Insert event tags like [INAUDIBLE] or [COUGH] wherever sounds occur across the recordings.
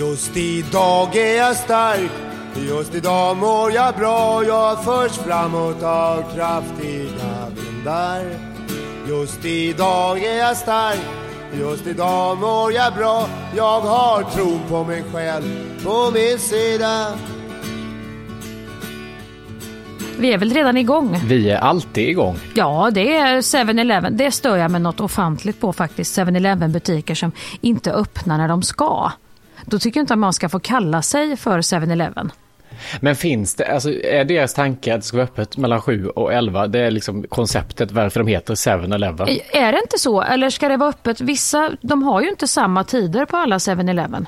Just idag är jag stark Just idag mår jag bra Jag förs framåt av kraftiga vindar Just idag är jag stark Just idag mår jag bra Jag har tron på mig själv på min sida Vi är väl redan igång? Vi är alltid igång. Ja, det är 7-Eleven. Det stör jag mig något ofantligt på faktiskt. 7-Eleven butiker som inte öppnar när de ska. Då tycker jag inte att man ska få kalla sig för 7-Eleven. Men finns det, alltså är deras tanke att det ska vara öppet mellan 7 och 11? Det är liksom konceptet varför de heter 7-Eleven. Är det inte så? Eller ska det vara öppet? Vissa, de har ju inte samma tider på alla 7-Eleven.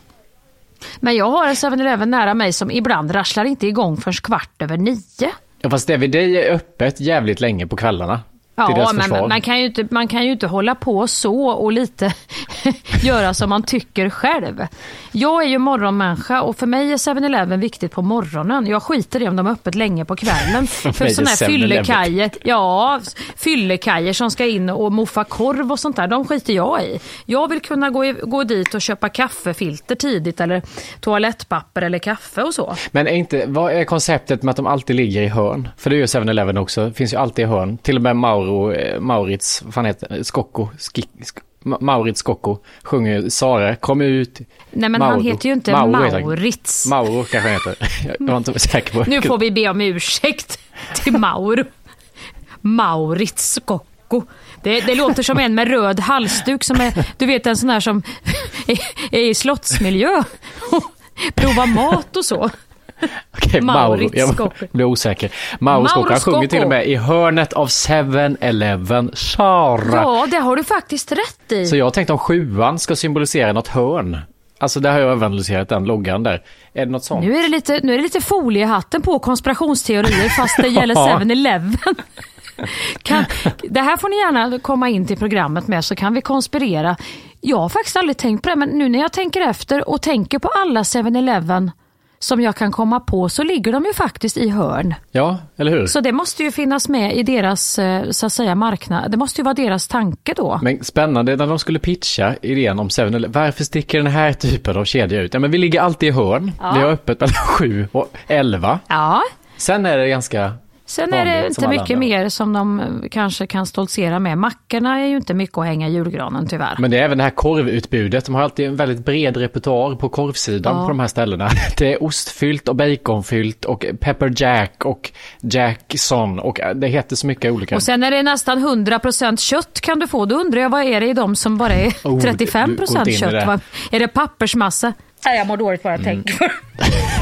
Men jag har en 7-Eleven nära mig som ibland rasslar inte igång förrän kvart över nio. Ja, fast det vid dig är öppet jävligt länge på kvällarna. Ja, men man kan, ju inte, man kan ju inte hålla på så och lite [LAUGHS] göra som man tycker själv. Jag är ju morgonmänniska och för mig är 7-Eleven viktigt på morgonen. Jag skiter i om de är öppet länge på kvällen. [LAUGHS] för sådana här fyllekajer, ja, fyllekajer som ska in och moffa korv och sånt där, de skiter jag i. Jag vill kunna gå, gå dit och köpa kaffefilter tidigt eller toalettpapper eller kaffe och så. Men är inte, vad är konceptet med att de alltid ligger i hörn? För det är ju 7-Eleven också, det finns ju alltid i hörn. Till och med Mauro, eh, Maurits, vad fan heter Skocko, Skik, Maurits Skocko sjunger Sara, kom ut. Nej men Mauro. han heter ju inte Mauro, Maurits. Mauro kanske han heter. [LAUGHS] Jag var inte säker på. Nu får vi be om ursäkt till Mauro. Maurits Skocko. Det, det, låter som en med röd halsduk som är, du vet en sån här som är, [LAUGHS] är i slottsmiljö. Provar mat och så. [LAUGHS] Okej, Mauro. Jag [LAUGHS] blir osäker. Mauro Skocko, han sjunger till och med i hörnet av 7-Eleven. Sara. Ja, det har du faktiskt rätt i. Så jag tänkte om sjuan ska symbolisera något hörn. Alltså det har jag överanalyserat den loggan där. Är det något sånt? Nu är det lite, nu är det lite foliehatten på konspirationsteorier fast det gäller [LAUGHS] 7-Eleven. Kan, det här får ni gärna komma in till programmet med så kan vi konspirera. Jag har faktiskt aldrig tänkt på det men nu när jag tänker efter och tänker på alla 7-Eleven som jag kan komma på så ligger de ju faktiskt i hörn. Ja, eller hur? Så det måste ju finnas med i deras eh, så att säga marknad. Det måste ju vara deras tanke då. Men spännande när de skulle pitcha idén om 7 Varför sticker den här typen av kedja ut? Ja, men vi ligger alltid i hörn. Ja. Vi har öppet mellan 7 och 11. Ja. Sen är det ganska Sen är det inte mycket mer som de eh, kanske kan stoltsera med. Mackorna är ju inte mycket att hänga i julgranen tyvärr. Men det är även det här korvutbudet. De har alltid en väldigt bred repertoar på korvsidan ja. på de här ställena. [LAUGHS] Det är ostfyllt och baconfyllt och pepper jack och jackson och det heter så mycket olika. Och sen är det nästan 100% kött kan du få. Då undrar jag vad är det i dem som bara är 35% oh, kött? Det. Är det pappersmassa? Nej, jag mår dåligt bara jag mm. tänker [LAUGHS]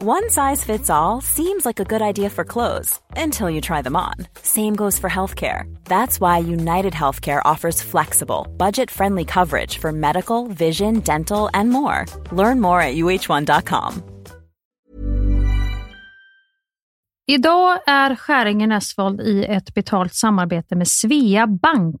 One size fits all seems like a good idea for clothes until you try them on. Same goes for healthcare. That's why United Healthcare offers flexible, budget friendly coverage for medical, vision, dental, and more. Learn more at uh1.com. Idag är Skäringen Esvold i ett betalt samarbete med Svea Bank.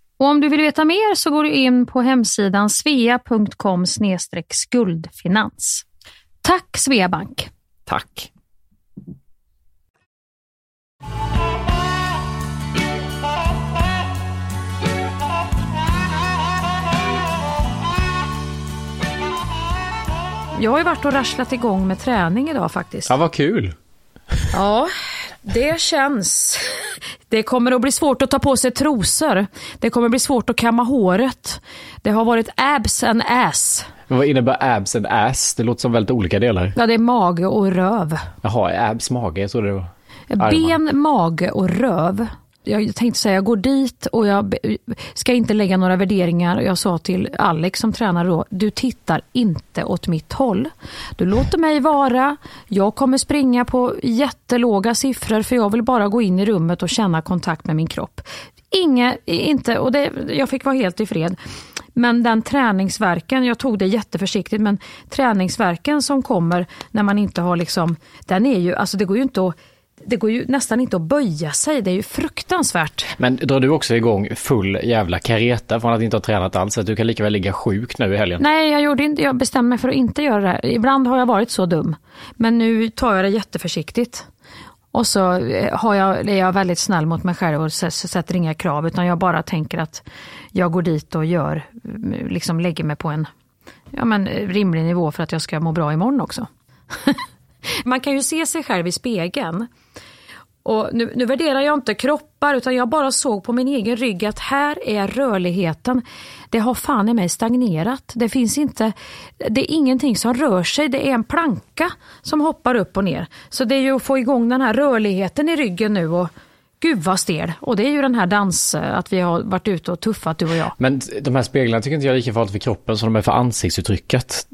Och om du vill veta mer så går du in på hemsidan svea.com skuldfinans. Tack Sveabank! Tack! Jag har ju varit och rasslat igång med träning idag faktiskt. Ja, vad kul! Ja, det känns. Det kommer att bli svårt att ta på sig trosor. Det kommer att bli svårt att kamma håret. Det har varit abs and ass. Men vad innebär abs and ass? Det låter som väldigt olika delar. Ja, det är mage och röv. Jaha, abs, mage, så det var. Ben, mage och röv jag tänkte säga, jag går dit och jag ska inte lägga några värderingar. Jag sa till Alex som tränare då, du tittar inte åt mitt håll. Du låter mig vara. Jag kommer springa på jättelåga siffror för jag vill bara gå in i rummet och känna kontakt med min kropp. Inge, inte, och det, jag fick vara helt i fred. Men den träningsverken, jag tog det jätteförsiktigt, men träningsverken som kommer när man inte har liksom, den är ju, alltså det går ju inte att det går ju nästan inte att böja sig, det är ju fruktansvärt. Men drar du också igång full jävla kareta från att inte ha tränat alls? Att du kan lika väl ligga sjuk nu i helgen? Nej, jag, gjorde inte, jag bestämde mig för att inte göra det här. Ibland har jag varit så dum. Men nu tar jag det jätteförsiktigt. Och så eh, har jag, är jag väldigt snäll mot mig själv och sätter inga krav utan jag bara tänker att jag går dit och gör, liksom lägger mig på en ja, men, rimlig nivå för att jag ska må bra imorgon också. [LAUGHS] Man kan ju se sig själv i spegeln och nu, nu värderar jag inte kroppar utan jag bara såg på min egen rygg att här är rörligheten. Det har fan i mig stagnerat. Det finns inte, det är ingenting som rör sig. Det är en planka som hoppar upp och ner. Så det är ju att få igång den här rörligheten i ryggen nu och Gud vad stel. Och det är ju den här dans, att vi har varit ute och tuffat du och jag. Men de här speglarna tycker inte jag är lika farligt för kroppen som de är för ansiktsuttrycket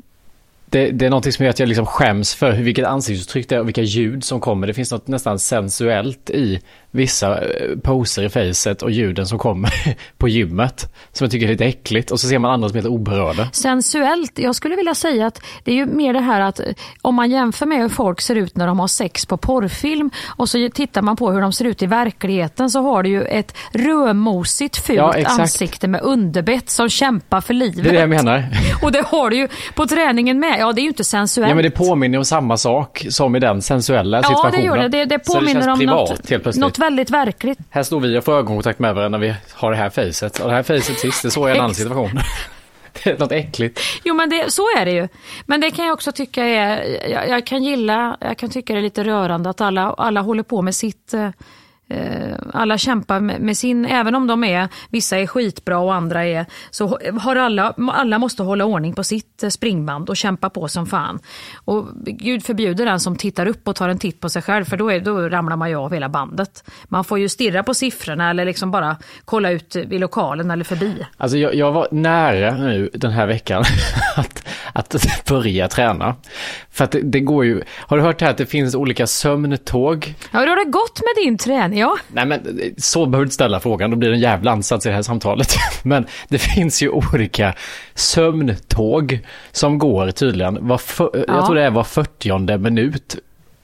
det, det, är någonting som gör att jag liksom skäms för vilket ansiktsuttryck det är och vilka ljud som kommer. Det finns något nästan sensuellt i vissa eh, poser i facet och ljuden som kommer [LAUGHS] på gymmet. Som jag tycker är lite äckligt och så ser man andra som är helt oberörda. Sensuellt, jag skulle vilja säga att det är ju mer det här att om man jämför med hur folk ser ut när de har sex på porrfilm och så tittar man på hur de ser ut i verkligheten så har du ju ett rödmosigt fult ja, ansikte med underbett som kämpar för livet. Det är det jag menar. [LAUGHS] Och det har du ju på träningen med. Ja, det är ju inte sensuellt. Ja, men det påminner om samma sak som i den sensuella ja, situationen. Ja, det gör det. Det, det påminner det om privat, något, något väldigt verkligt. Här står vi och får ögonkontakt med varandra när vi har det här facet. Och det här facet sist, det såg jag i en annan situation. [LAUGHS] Det är något äckligt. Jo men det, så är det ju. Men det kan jag också tycka är, jag, jag, kan gilla, jag kan tycka det är lite rörande att alla, alla håller på med sitt Eh, alla kämpar med sin, även om de är, vissa är skitbra och andra är, så har alla, alla måste hålla ordning på sitt eh, springband och kämpa på som fan. Och Gud förbjuder den som tittar upp och tar en titt på sig själv för då, är, då ramlar man ju av hela bandet. Man får ju stirra på siffrorna eller liksom bara kolla ut vid lokalen eller förbi. Alltså jag, jag var nära nu den här veckan [LAUGHS] att, att börja träna. För att det, det, går ju, har du hört här att det finns olika sömntåg? Ja, hur har det gått med din träning? Ja. Nej men så behöver du inte ställa frågan, då blir det en jävla ansats i det här samtalet. [LAUGHS] Men det finns ju olika sömntåg som går tydligen, var för, ja. jag tror det är var 40 minut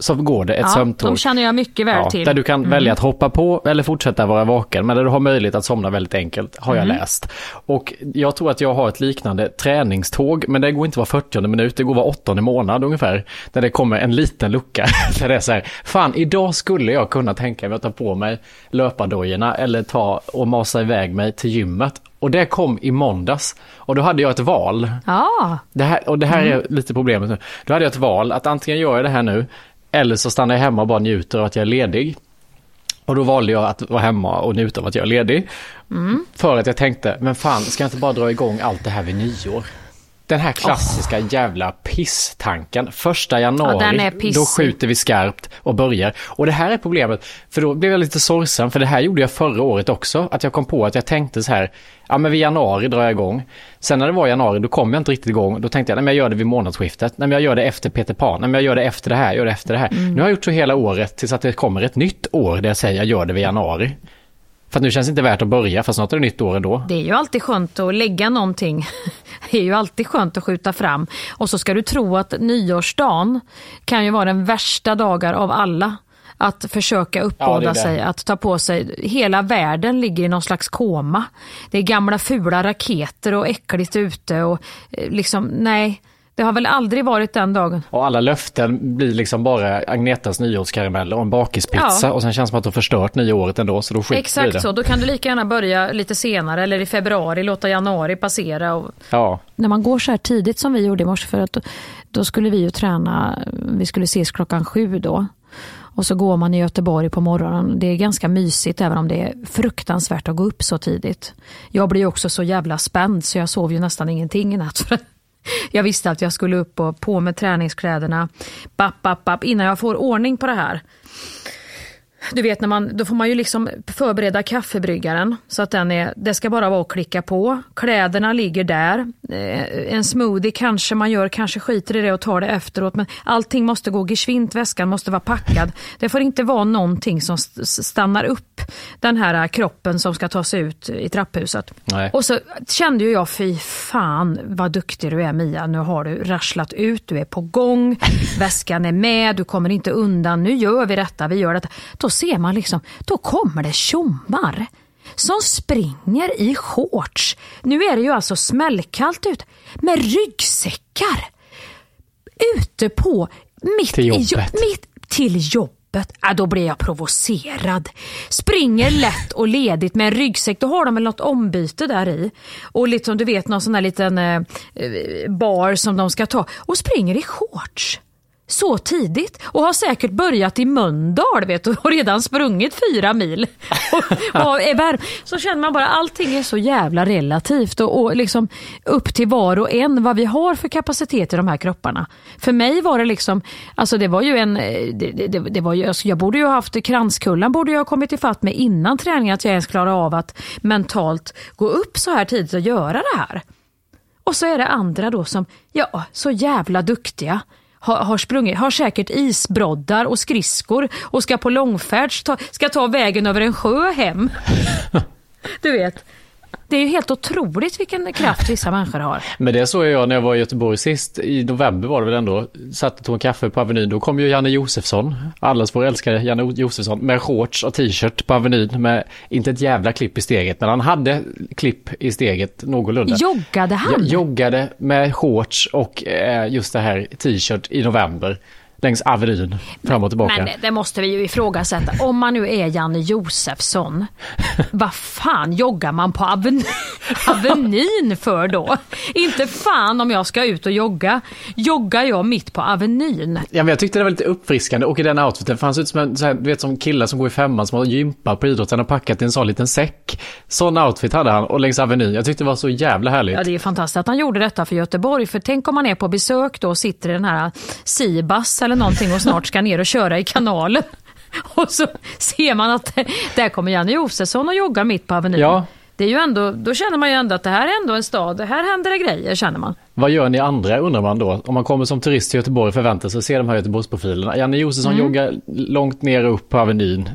så går det ett ja, sömntåg. De känner jag mycket väl ja, till. Där du kan mm. välja att hoppa på eller fortsätta vara vaken. Men där du har möjlighet att somna väldigt enkelt, har jag mm. läst. Och jag tror att jag har ett liknande träningståg, men det går inte var 40 minut, det går var 8 månad ungefär. Där det kommer en liten lucka. [LAUGHS] Där det är så här, fan idag skulle jag kunna tänka mig att ta på mig löpardojorna eller ta och masa iväg mig till gymmet. Och det kom i måndags. Och då hade jag ett val. Ah. Det här, och det här mm. är lite problemet nu. Då hade jag ett val att antingen gör jag det här nu eller så stannar jag hemma och bara njuter av att jag är ledig. Och då valde jag att vara hemma och njuta av att jag är ledig. Mm. För att jag tänkte, men fan, ska jag inte bara dra igång allt det här vid nyår? Den här klassiska oh. jävla pisstanken. Första januari, ja, då skjuter vi skarpt och börjar. Och det här är problemet, för då blev jag lite sorgsen, för det här gjorde jag förra året också. Att jag kom på att jag tänkte så här, ja men vid januari drar jag igång. Sen när det var januari, då kom jag inte riktigt igång. Då tänkte jag, nej men jag gör det vid månadsskiftet. Nej men jag gör det efter Peter Pan. Nej men jag gör det efter det här, jag gör det efter det här. Mm. Nu har jag gjort så hela året tills att det kommer ett nytt år där jag säger jag gör det vid januari. För att nu känns det inte värt att börja, för snart är det nytt år ändå. Det är ju alltid skönt att lägga någonting. [LAUGHS] Det är ju alltid skönt att skjuta fram. Och så ska du tro att nyårsdagen kan ju vara den värsta dagar av alla. Att försöka uppbåda ja, sig, att ta på sig. Hela världen ligger i någon slags koma. Det är gamla fula raketer och äckligt ute och eh, liksom, nej. Det har väl aldrig varit den dagen. Och alla löften blir liksom bara Agnetas nyårskarameller och en bakispizza ja. och sen känns det som att du har förstört nyåret ändå så då skiter Exakt så, då kan du lika gärna börja lite senare eller i februari, låta januari passera. Och... Ja. När man går så här tidigt som vi gjorde i morse för att då, då skulle vi ju träna, vi skulle ses klockan sju då. Och så går man i Göteborg på morgonen. Det är ganska mysigt även om det är fruktansvärt att gå upp så tidigt. Jag blir också så jävla spänd så jag sov ju nästan ingenting i natt. [LAUGHS] Jag visste att jag skulle upp och på med träningskläderna. Bapp, bapp, bapp, innan jag får ordning på det här. Du vet, när man, då får man ju liksom förbereda kaffebryggaren så att den är, det ska bara vara att klicka på. Kläderna ligger där. Eh, en smoothie kanske man gör, kanske skiter i det och tar det efteråt. Men allting måste gå geschwint, väskan måste vara packad. Det får inte vara någonting som stannar upp den här kroppen som ska ta sig ut i trapphuset. Nej. Och så kände ju jag, fy fan vad duktig du är Mia. Nu har du rasslat ut, du är på gång, väskan är med, du kommer inte undan. Nu gör vi detta, vi gör detta. Då ser man liksom, då kommer det tjommar som springer i shorts. Nu är det ju alltså smällkallt ute med ryggsäckar ute på mitt till jobbet. I, mitt till jobbet. Äh, då blir jag provocerad. Springer lätt och ledigt med en ryggsäck. Då har de väl något ombyte där i. Och liksom, du vet någon sån här liten eh, bar som de ska ta. Och springer i shorts så tidigt och har säkert börjat i Mölndal vet du, och redan sprungit fyra mil. och, [LAUGHS] och är så känner man bara allting är så jävla relativt och, och liksom upp till var och en vad vi har för kapacitet i de här kropparna. För mig var det liksom, alltså det var ju en, det, det, det var ju, alltså jag borde ju ha haft kranskullan borde jag ha kommit ifatt med innan träningen att jag ens klarar av att mentalt gå upp så här tidigt och göra det här. Och så är det andra då som, ja, så jävla duktiga har, har sprungit, har säkert isbroddar och skridskor och ska på långfärd, ska ta vägen över en sjö hem. [LAUGHS] Du vet. Det är ju helt otroligt vilken kraft vissa människor har. Men det såg jag när jag var i Göteborg sist, i november var det väl ändå, satt och tog en kaffe på Avenyn, då kom ju Janne Josefsson, allas vår älskade Janne Josefsson, med shorts och t-shirt på Avenyn med inte ett jävla klipp i steget, men han hade klipp i steget någorlunda. Joggade han? Jag joggade med shorts och eh, just det här t-shirt i november längs Avenyn fram och tillbaka. Men det måste vi ju ifrågasätta. Om man nu är Janne Josefsson, [LAUGHS] vad fan joggar man på Avenyn, [LAUGHS] Avenyn för då? Inte fan om jag ska ut och jogga. Joggar jag mitt på Avenyn? Ja, men jag tyckte det var lite uppfriskande och i den outfiten fanns ut som en, så här, du vet som killar som går i femman som har gympat på idrotten och packat i en sån liten säck. Sån outfit hade han och längs Avenyn. Jag tyckte det var så jävla härligt. Ja, det är fantastiskt att han gjorde detta för Göteborg. För tänk om man är på besök då och sitter i den här Sibas eller någonting och snart ska ner och köra i kanalen. [LAUGHS] Och så ser man att där kommer Janne Josefsson och joggar mitt på Avenyn. Ja. Det är ju ändå, då känner man ju ändå att det här är ändå en stad, här händer det grejer känner man. Vad gör ni andra undrar man då? Om man kommer som turist till Göteborg och förväntar sig att se de här Göteborgsprofilerna. Janne Josefsson mm. joggar långt ner upp på Avenyn.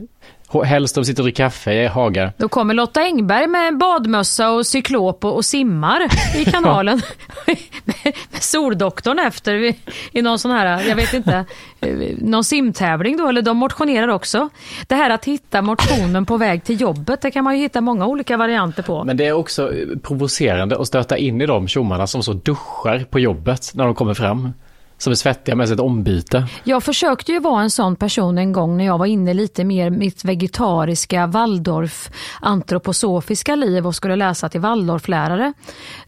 Helst de sitter och dricker kaffe i hagar. Då kommer Lotta Engberg med badmössa och cyklop och, simmar i [LAUGHS] kanalen. [LAUGHS] med, soldoktorn efter i någon sån här, jag vet inte, någon simtävling då, eller de motionerar också. Det här att hitta motionen på väg till jobbet, det kan man ju hitta många olika varianter på. Men det är också provocerande att stöta in i de tjommarna som så duschar på jobbet när de kommer fram. Som är svettiga med sitt ombyte. Jag försökte ju vara en sån person en gång när jag var inne lite mer mitt vegetariska Waldorf antroposofiska liv och skulle läsa till Waldorflärare.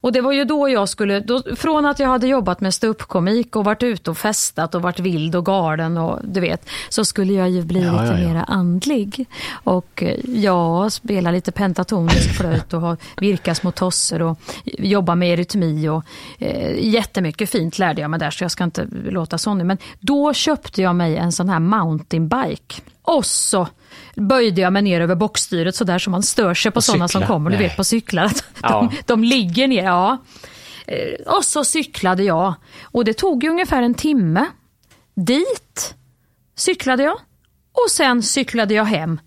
Och det var ju då jag skulle, då, från att jag hade jobbat med ståuppkomik och varit ute och festat och varit vild och galen och du vet, så skulle jag ju bli Ja, lite ja, ja. mera andlig. Och eh, jag spelar lite pentatonisk flöjt och har virkar små tosser och jobbar med erytmi och eh, jättemycket fint lärde jag mig där så jag ska inte låta sån nu. Men då köpte jag mig en sån här mountainbike. Och så böjde jag mig ner över bockstyret så där som man stör sig på På sådana som kommer, du vet på cyklar. Att Ja. De, de ligger ner, ja. Eh, Och så cyklade jag. Och det tog ungefär en timme. Dit cyklade jag. Och sen cyklade jag hem.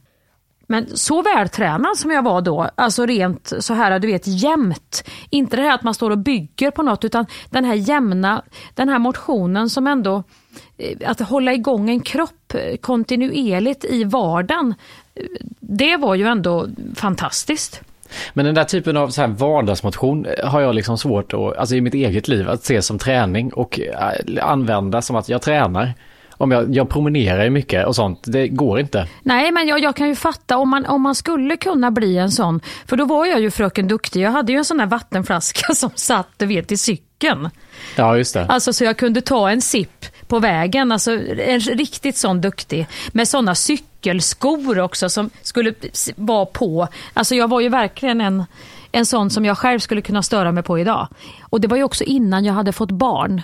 Men så vältränad som jag var då, alltså rent så här, du vet jämnt. Inte det här att man står och bygger på något utan den här jämna, den här motionen som ändå, eh, att hålla igång en kropp kontinuerligt i vardagen. Eh, det var ju ändå fantastiskt. Men den där typen av så här vardagsmotion eh, har jag liksom svårt att, alltså i mitt eget liv, att se som träning och använda som att jag tränar. Om jag, jag promenerar ju mycket och sånt, det går inte. Nej, men jag, jag kan ju fatta om man, om man skulle kunna bli en sån. För då var jag ju fröken Duktig. Jag hade ju en sån där vattenflaska [LAUGHS] som satt, du vet, i cykeln. Ja, just det. Alltså så jag kunde ta en sipp på vägen, alltså en riktigt sån duktig. Med såna cykelskor också som skulle vara på. Alltså jag var ju verkligen en, en sån som jag själv skulle kunna störa mig på idag. Och det var ju också innan jag hade fått barn.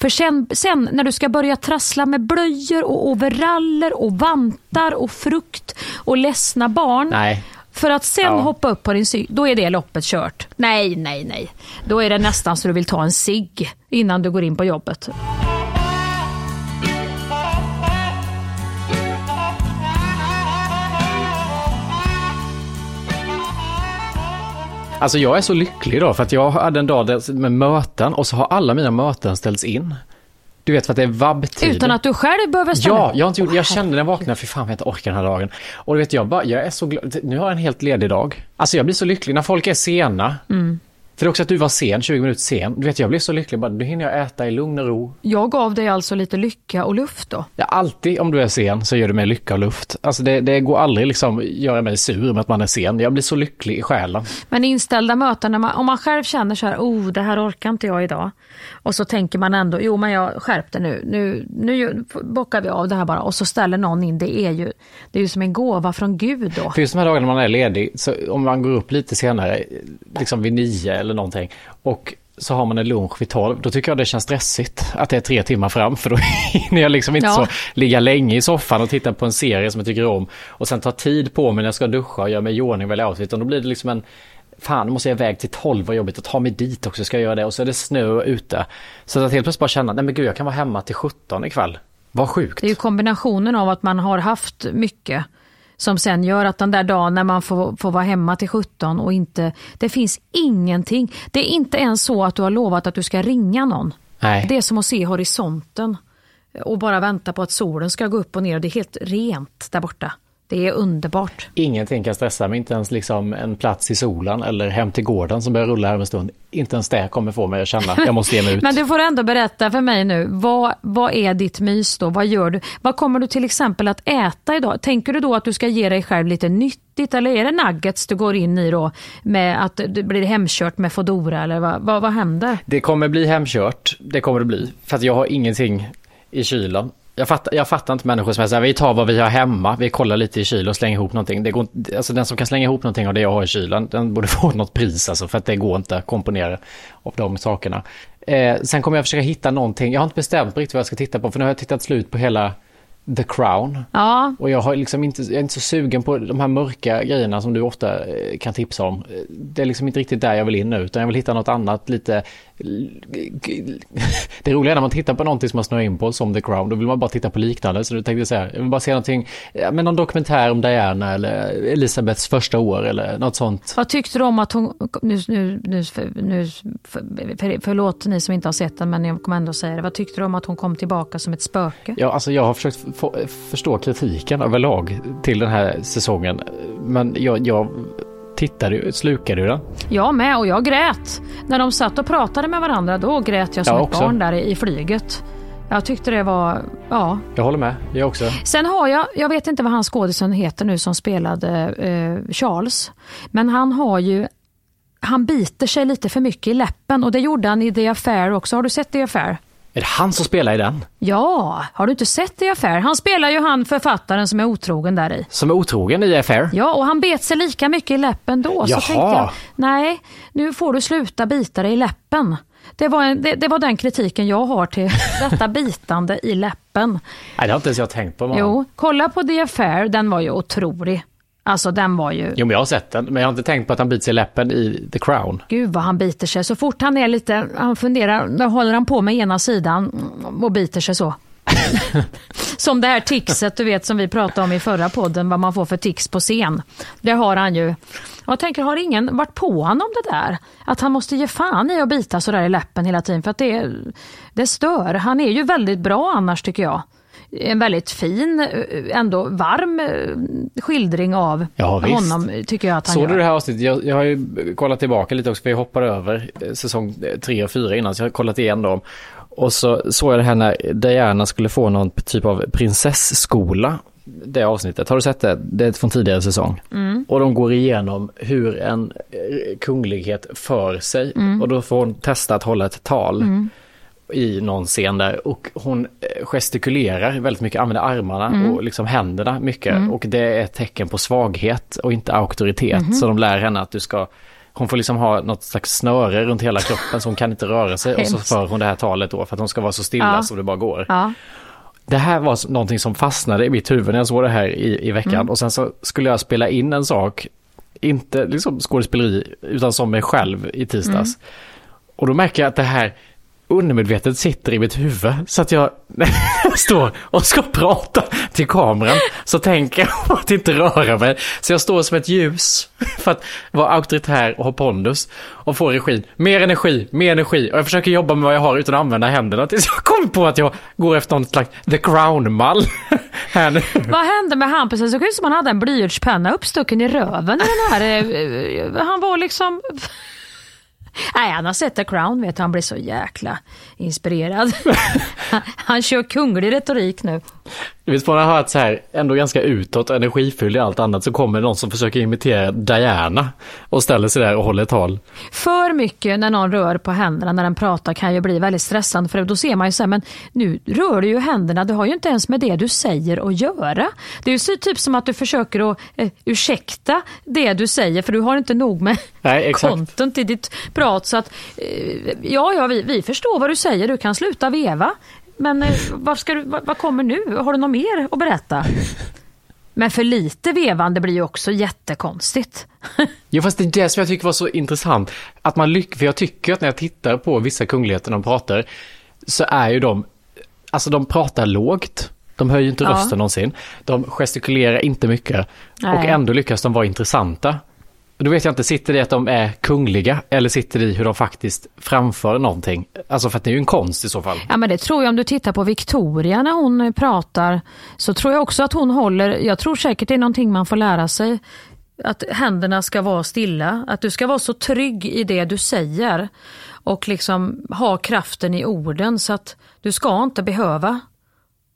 För sen, sen när du ska börja trassla med blöjor och overaller och vantar och frukt och ledsna barn. Nej. För att sen Ja. hoppa upp på din cykel, då är det loppet kört. Nej, nej, nej. Då är det nästan så du vill ta en cigg innan du går in på jobbet. Alltså jag är så lycklig idag för att jag hade en dag där med möten och så har alla mina möten ställts in. Du vet för att det är vabbtider. Utan att du själv behöver ställa Ja, jag, har inte gjort, jag kände när jag vaknade, för fan jag inte orkar den här dagen. Och du vet, jag bara, jag är så glad, nu har jag en helt ledig dag. Alltså jag blir så lycklig när folk är sena. Mm. För det är också att du var sen, 20 minuter sen. Du vet, jag blir så lycklig, bara, nu hinner jag äta i lugn och ro. Jag gav dig alltså lite lycka och luft då. Ja, alltid om du är sen så gör det mig lycka och luft. Alltså det, det går aldrig liksom göra mig sur med att man är sen. Jag blir så lycklig i själen. Men inställda möten, när man, om man själv känner så här, oh det här orkar inte jag idag. Och så tänker man ändå, jo men jag skärpte nu, nu, nu bockar vi av det här bara. Och så ställer någon in, det är ju, det är ju som en gåva från Gud då. För just de här dagarna man är ledig, så om man går upp lite senare, liksom vid nio eller någonting, och så har man en lunch vid tolv, då tycker jag det känns stressigt att det är tre timmar fram, för då [LAUGHS] hinner jag liksom inte Ja. så ligga länge i soffan och titta på en serie som jag tycker om, och sen ta tid på mig när jag ska duscha och göra mig i ordning välja outfit, utan då blir det liksom en Fan, nu måste jag iväg till 12, vad jobbigt att ta mig dit också, ska jag göra det? Och så är det snö ute. Så att helt plötsligt bara känna, nej men gud, jag kan vara hemma till 17 ikväll. Vad sjukt. Det är ju kombinationen av att man har haft mycket som sen gör att den där dagen när man får, får vara hemma till 17 och inte, det finns ingenting. Det är inte ens så att du har lovat att du ska ringa någon. Nej. Det är som att se horisonten och bara vänta på att solen ska gå upp och ner och det är helt rent där borta. Det är underbart. Ingenting kan stressa mig, inte ens liksom en plats i solen eller hem till gården som börjar rulla här om en stund. Inte ens det kommer få mig att känna, jag måste ge mig ut. [LAUGHS] Men du får ändå berätta för mig nu, vad, vad är ditt mys då? Vad gör du? Vad kommer du till exempel att äta idag? Tänker du då att du ska ge dig själv lite nyttigt eller är det nuggets du går in i då med att det blir hemkört med Foodora eller vad, vad, vad händer? Det kommer bli hemkört, det kommer det bli. För att jag har ingenting i kylen. Jag fattar, jag fattar inte människor som är så här, vi tar vad vi har hemma, vi kollar lite i kylen och slänger ihop någonting. Det går, inte- alltså den som kan slänga ihop någonting av det jag har i kylen, den borde [LAUGHS] få något pris alltså, för att det går inte att komponera av de sakerna. Eh, sen kommer jag försöka hitta någonting, jag har inte bestämt riktigt vad jag ska titta på, för nu har jag tittat slut på hela The Crown. Ja, Och jag har liksom inte, jag är inte så sugen på de här mörka grejerna som du ofta eh, kan tipsa om. Eh, Det är liksom inte riktigt där jag vill in nu, utan jag vill hitta något annat lite... [LAUGHS] Det roliga är när man tittar på någonting som man snöar in på, som The Crown, då vill man bara titta på liknande. Så du tänkte säga, jag vill bara se någonting, ja, men någon dokumentär om Diana eller Elisabeths första år eller något sånt. vad tyckte du om att hon, nu, nu, nu, nu för, för, förlåt ni som inte har sett den men jag kommer ändå säga det, vad tyckte du om att hon kom tillbaka som ett spöke? Ja, alltså jag har försökt få, förstå kritiken överlag till den här säsongen, men jag, jag tittade slukade ju den. Jag med och jag grät. När de satt och pratade med varandra då grät jag som Jag ett också. barn där i, flyget. Jag tyckte det var, ja. Jag håller med, jag också. Sen har jag, jag vet inte vad hans skådisen heter nu som spelade eh, Charles. Men han har ju, han biter sig lite för mycket i läppen och det gjorde han i The Affair också. Har du sett The Affair? Är det han som spelar i den? Ja, har du inte sett The Affair? Han spelar ju han författaren som är otrogen där i. Som är otrogen i Affair? Ja, och han bet sig lika mycket i läppen då. Jaha. Så tänkte jag, nej, nu får du sluta bita dig i läppen. Det var, en, det, det var den kritiken jag har till [LAUGHS] detta bitande i läppen. Nej, det har inte ens jag tänkt på. Man. Jo, kolla på The Affair, den var ju otrolig. Alltså den var ju... Jo, men jag har sett den, men jag har inte tänkt på att han biter sig i läppen i The Crown. Gud vad han biter sig. Så fort han är lite, han funderar, då håller han på med ena sidan och biter sig så. [LAUGHS] som det här tixet du vet som vi pratade om i förra podden, vad man får för tix på scen. Det har han ju. Jag tänker, har ingen varit på honom det där? Att han måste ge fan i att bita sådär i läppen hela tiden för att det, det stör. Han är ju väldigt bra annars tycker jag en väldigt fin, ändå varm skildring av ja, honom tycker jag att han Såg gör. du det här avsnittet? Jag, jag har ju kollat tillbaka lite också för jag hoppade över säsong tre och fyra innan så jag har kollat igen dem. Och så såg jag det här när Diana skulle få någon typ av prinsessskola. Det avsnittet, har du sett det? Det är från tidigare säsong. Mm. Och de går igenom hur en kunglighet för sig. Mm. Och då får hon testa att hålla ett tal. I någon scen där och hon gestikulerar väldigt mycket, använder armarna Mm. och liksom händerna mycket och det är ett tecken på svaghet och inte auktoritet. Så de lär henne att du ska hon får liksom ha något slags snöre runt hela kroppen så hon kan inte röra sig och så för hon det här talet då för att hon ska vara så stilla Ja. som det bara går. Ja. Det här var någonting som fastnade i mitt huvud när jag såg det här i, i veckan Mm. och sen så skulle jag spela in en sak, inte liksom skådespeleri utan som mig själv i tisdags. Mm. Och då märker jag att det här undermedvetet sitter i mitt huvud så att jag [LAUGHS] står och ska prata till kameran så tänker jag på att inte röra mig. Så jag står som ett ljus [LAUGHS] för att vara auktoritär och ha pondus och få regi. Mer energi, mer energi och jag försöker jobba med vad jag har utan att använda händerna tills jag kommer på att jag går efter någon slags The Crown-mall. [LAUGHS] Vad hände med Hampus? Det såg ut som han hade en blyertspenna uppstucken i röven. Den här, eh, eh, han var liksom... Nej, han har sett The Crown vet du. Han blir så jäkla inspirerad. Han, [LAUGHS] han kör kunglig retorik nu. Du vet, man har hört så här, ändå ganska utåt, energifylld i allt annat, så kommer någon som försöker imitera Diana och ställer sig där och håller tal. För mycket när någon rör på händerna när den pratar kan ju bli väldigt stressande för då ser man ju så här, men nu rör du ju händerna, det har ju inte ens med det du säger att göra. Det är ju så typ som att du försöker att eh, ursäkta det du säger för du har inte nog med [LAUGHS] Nej, content i ditt prat så att eh, ja, ja vi, vi förstår vad du säger, du kan sluta veva. Men eh, vad, ska du, vad, vad kommer nu? Har du något mer att berätta? Men för lite vevande blir ju också jättekonstigt. Jo, fast det är det som jag tycker var så intressant. Att man lyck för jag tycker att när jag tittar på vissa kungligheter de pratar, så är ju de, alltså de pratar lågt. De höjer inte Ja. rösten någonsin. De gestikulerar inte mycket. Nej. Och ändå lyckas de vara intressanta. Då vet jag inte, sitter det i att de är kungliga eller sitter det i hur de faktiskt framför någonting? Alltså för att det är ju en konst i så fall. Ja men det tror jag om du tittar på Victoria när hon eh, pratar så tror jag också att hon håller, jag tror säkert det är någonting man får lära sig. Att händerna ska vara stilla, att du ska vara så trygg i det du säger och liksom ha kraften i orden så att du ska inte behöva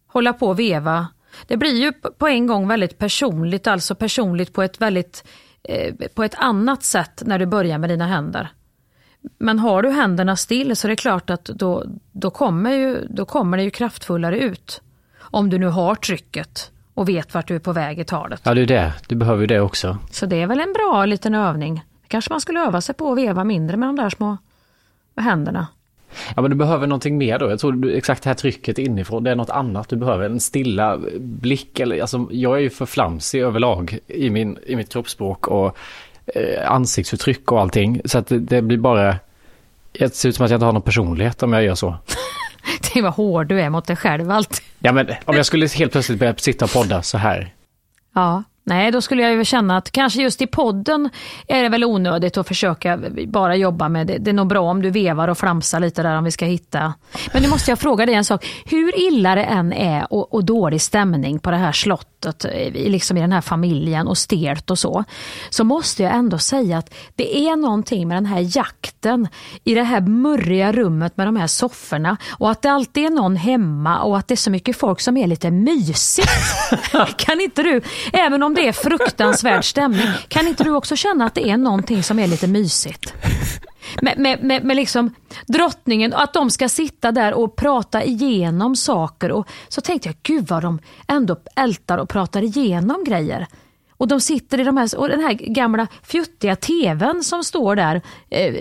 hålla på och veva. Det blir ju på en gång väldigt personligt, alltså personligt på ett väldigt på ett annat sätt när du börjar med dina händer. Men har du händerna still så är det klart att då, då, kommer ju, då kommer det ju kraftfullare ut. Om du nu har trycket och vet vart du är på väg i talet. Ja, det är det. Du behöver ju det också. Så det är väl en bra liten övning. Kanske man skulle öva sig på att veva mindre med de där små händerna. Ja, men du behöver någonting mer då. Jag tror du, exakt det här trycket inifrån, det är något annat du behöver. En stilla blick eller, alltså jag är ju för flamsig överlag i, min, i mitt kroppsspråk och eh, ansiktsuttryck och allting. Så att det, det blir bara, det ser ut som att jag inte har någon personlighet om jag gör så. [LAUGHS] Det var hård du är mot dig själv alltid. Ja, men om jag skulle helt plötsligt börja sitta och podda så här. Ja, nej då skulle jag ju känna att kanske just i podden är det väl onödigt att försöka bara jobba med det. Det är nog bra om du vevar och flamsar lite där om vi ska hitta. Men nu måste jag fråga dig en sak. Hur illa det än är och, och dålig stämning på det här slottet slottet liksom i den här familjen och stelt och så. Så måste jag ändå säga att det är någonting med den här jakten i det här murriga rummet med de här sofforna och att det alltid är någon hemma och att det är så mycket folk som är lite mysigt. [LAUGHS] kan inte du, även om det är fruktansvärd stämning, kan inte du också känna att det är någonting som är lite mysigt? med, med, med, med liksom drottningen, att de ska sitta där och prata igenom saker. Och så tänkte jag, gud vad de ändå ältar och pratar igenom grejer. Och de sitter i de här, och den här gamla fjuttiga tvn som står där eh,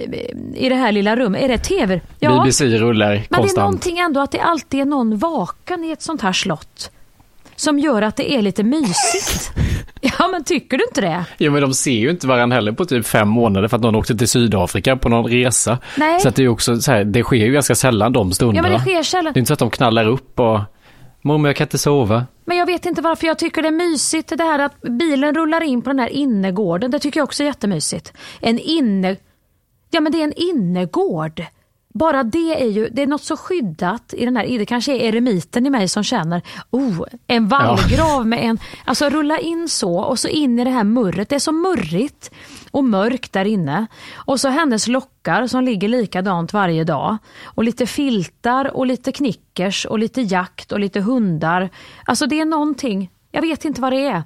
i det här lilla rummet. Är det tv? Ja. BBC rullar konstant. Men det är någonting ändå att det alltid är någon vaken i ett sånt här slott. Som gör att det är lite mysigt. [LAUGHS] Ja, men tycker du inte det? Jo, men de ser ju inte varandra heller på typ fem månader för att någon åkte till Sydafrika på någon resa. Nej. Så att det är också så här, det sker ju ganska sällan de stunderna. Ja, men det sker sällan. Det är inte så att de knallar upp och Mormor, jag kan inte sova. Men jag vet inte varför jag tycker det är mysigt det här att bilen rullar in på den här innergården. Det tycker jag också är jättemysigt. En inne... Ja men det är en innergård. Bara det är ju, det är något så skyddat i den här, det kanske är eremiten i mig som känner, oh, en vallgrav ja. med en, alltså rulla in så och så in i det här murret, det är så murrigt och mörkt där inne. Och så hennes lockar som ligger likadant varje dag. Och lite filtar och lite knickers och lite jakt och lite hundar. Alltså det är någonting, jag vet inte vad det är.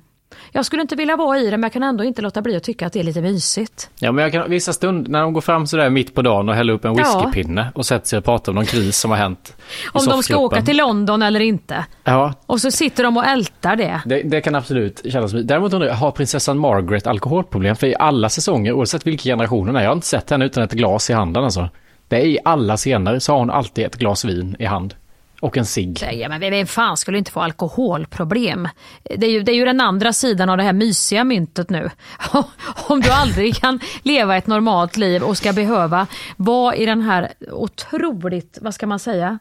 Jag skulle inte vilja vara i det men jag kan ändå inte låta bli att tycka att det är lite mysigt. Ja men jag kan, vissa stunder när de går fram sådär mitt på dagen och häller upp en whiskypinne ja. och sätter sig och pratar om någon kris som har hänt. Om de ska åka till London eller inte. Ja. Och så sitter de och ältar det. Det, det kan absolut kännas Däremot undrar jag, har prinsessan Margaret alkoholproblem? För i alla säsonger, oavsett vilka generationer är, jag har inte sett henne utan ett glas i handen alltså. Det är i alla scener så har hon alltid ett glas vin i hand. Och en cigg. Ja, men vem fan skulle inte få alkoholproblem? Det är, ju, det är ju den andra sidan av det här mysiga myntet nu. [LAUGHS] Om du aldrig kan leva ett normalt liv och ska behöva vara i den här otroligt, vad ska man säga,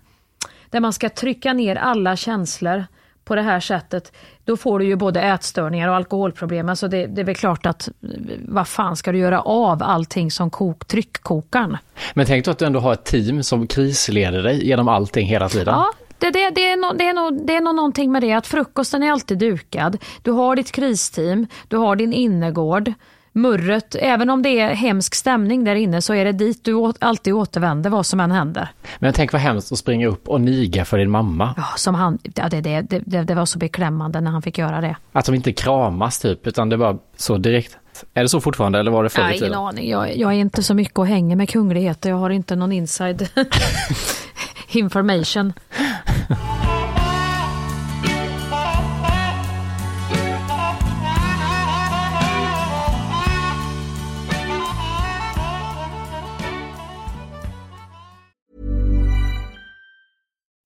där man ska trycka ner alla känslor på det här sättet, då får du ju både ätstörningar och alkoholproblem. Alltså det, det är väl klart att vad fan ska du göra av allting som kok, tryckkokaren? Men tänk då att du ändå har ett team som krisleder dig genom allting hela tiden. Ja, det, det, det, är no, det, är no, det är nog någonting med det att frukosten är alltid dukad. Du har ditt kristeam, du har din innergård murret, även om det är hemsk stämning där inne så är det dit du alltid återvänder vad som än händer. Men tänk vad hemskt att springa upp och niga för din mamma. Ja, som han, ja, det, det, det, det var så beklämmande när han fick göra det. Att de inte kramas typ, utan det var så direkt. Är det så fortfarande eller var det förr i tiden? Ingen aning, jag, jag är inte så mycket och hänger med kungligheter, jag har inte någon inside [LAUGHS] information.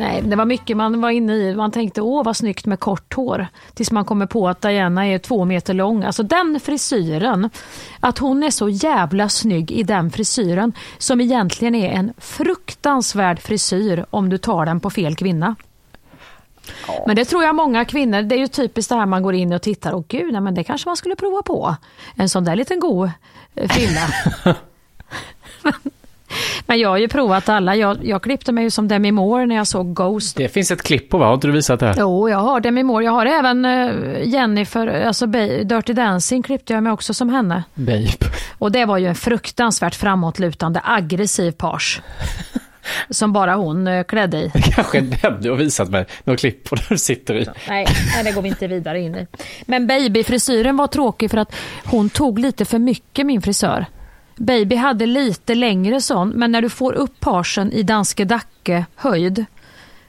Nej, det var mycket man var inne i. Man tänkte åh vad snyggt med kort hår. Tills man kommer på att Diana är två meter lång. Alltså den frisyren. Att hon är så jävla snygg i den frisyren. Som egentligen är en fruktansvärd frisyr om du tar den på fel kvinna. Men det tror jag många kvinnor, det är ju typiskt det här man går in och tittar, och gud, nej, men det kanske man skulle prova på. En sån där liten god eh, frilla. [LAUGHS] [LAUGHS] Men jag har ju provat alla. Jag, jag klippte mig ju som Demi Moore när jag såg Ghost. Det finns ett klipp på va? Har inte du visat det? Jo, jag har Demi Moore. Jag har även uh, Jennifer, alltså Dirty Dancing klippte jag mig också som henne. Babe. Och det var ju en fruktansvärt framåtlutande, aggressiv page. [LAUGHS] Som bara hon uh, klädde i. [LAUGHS] Kanske den du har visat mig något klipp på där du sitter i. Nej, nej, det går vi inte vidare in i. Men babyfrisyren var tråkig för att hon tog lite för mycket min frisör. Baby hade lite längre sån, men när du får upp parsen i Danske Dacke höjd,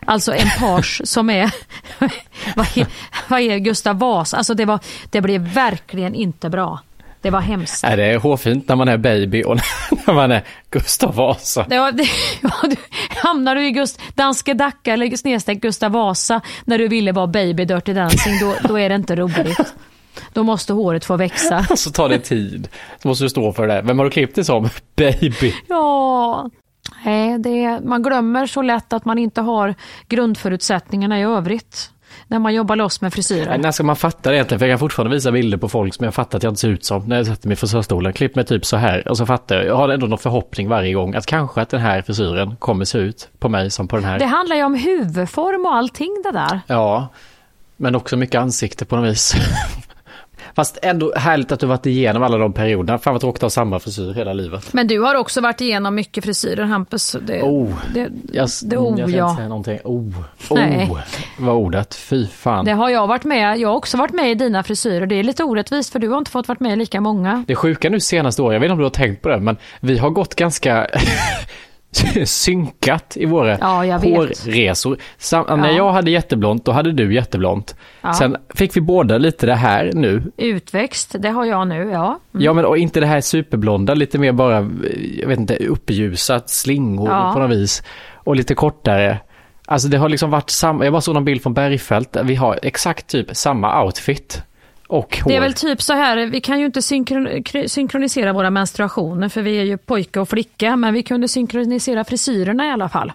alltså en pars [LAUGHS] som är, [LAUGHS] vad är, vad är Gustav Vasa, alltså det, var, det blev verkligen inte bra. Det var hemskt. Nej, det är hårfint när man är baby och [LAUGHS] när man är Gustav Vasa. Var, det, ja, du, hamnar du i Gust, Danske Dacka eller snedstreck Gustav Vasa när du ville vara baby Dirty Dancing, då, då är det inte roligt. Då måste håret få växa. [LAUGHS] Så tar det tid. Så måste du stå för det. Vem har du klippt dig som? [LAUGHS] Baby. Ja, nej, det, man glömmer så lätt att man inte har grundförutsättningarna i övrigt när man jobbar loss med frisyrer. När ska man fatta det egentligen? För jag kan fortfarande visa bilder på folk som jag fattar att jag inte ser ut som när jag sätter mig i frisörstolen. Klipp mig typ så här och så fattar jag. Jag har ändå någon förhoppning varje gång att kanske att den här frisyren kommer se ut på mig som på den här. Det handlar ju om huvudform och allting det där. Ja, men också mycket ansikte på något vis. [LAUGHS] Fast ändå härligt att du varit igenom alla de perioderna. Fan vad tråkigt att ha samma frisyr hela livet. Men du har också varit igenom mycket frisyrer Hampus. Det, Oh, det, jag, det, oh, jag ja. inte säga någonting. Oh, Nej. oh var ordet. Fy fan. det har jag varit med. Jag har också varit med i dina frisyrer. Det är lite orättvist för du har inte fått varit med i lika många. Det sjuka nu senaste året, jag vet inte om du har tänkt på det, men vi har gått ganska [LAUGHS] [LAUGHS] synkat i våra Ja, hårresor. Sam- När Ja. jag hade jätteblont, då hade du jätteblont. Ja. Sen fick vi båda lite det här nu. Utväxt, det har jag nu, ja. Ja, men och inte det här superblonda, lite mer bara, jag vet inte, uppljusat, slingor Ja. på något vis. Och lite kortare. Alltså det har liksom varit samma, jag bara såg någon bild från Bergfält, där vi har exakt typ samma outfit. Och hår. Det är väl typ så här, vi kan ju inte synkron, synkronisera våra menstruationer för vi är ju pojke och flicka, men vi kunde synkronisera frisyrerna i alla fall.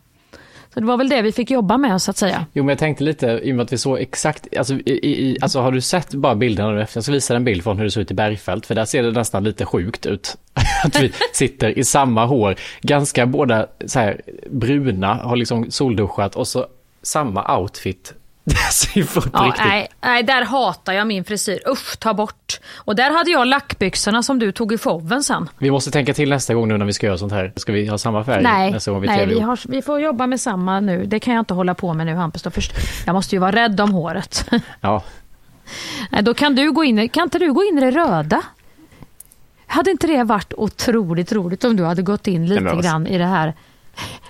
Så det var väl det vi fick jobba med så att säga. Jo men jag tänkte lite, i och med att vi såg exakt, alltså, i, i, alltså har du sett bara bilderna nu efter? Jag ska visa en bild från hur det såg ut i Bergfält, för där ser det nästan lite sjukt ut. [LAUGHS] Att vi sitter i samma hår, ganska båda så här bruna, har liksom solduschat och så samma outfit. [LAUGHS] På Ja, riktigt. nej, nej, där hatar jag min frisyr. Usch, ta bort. Och där hade jag lackbyxorna som du tog i showen sen. Vi måste tänka till nästa gång nu när vi ska göra sånt här. Ska vi ha samma färg Nej, nästa gång vi nej vi, har, vi får jobba med samma nu. Det kan jag inte hålla på med nu Hampus. Först, jag måste ju vara rädd om håret. [LAUGHS] Ja, Nej, Då kan du gå in kan inte du gå in i det röda? Hade inte det varit otroligt roligt om du hade gått in lite grann i det här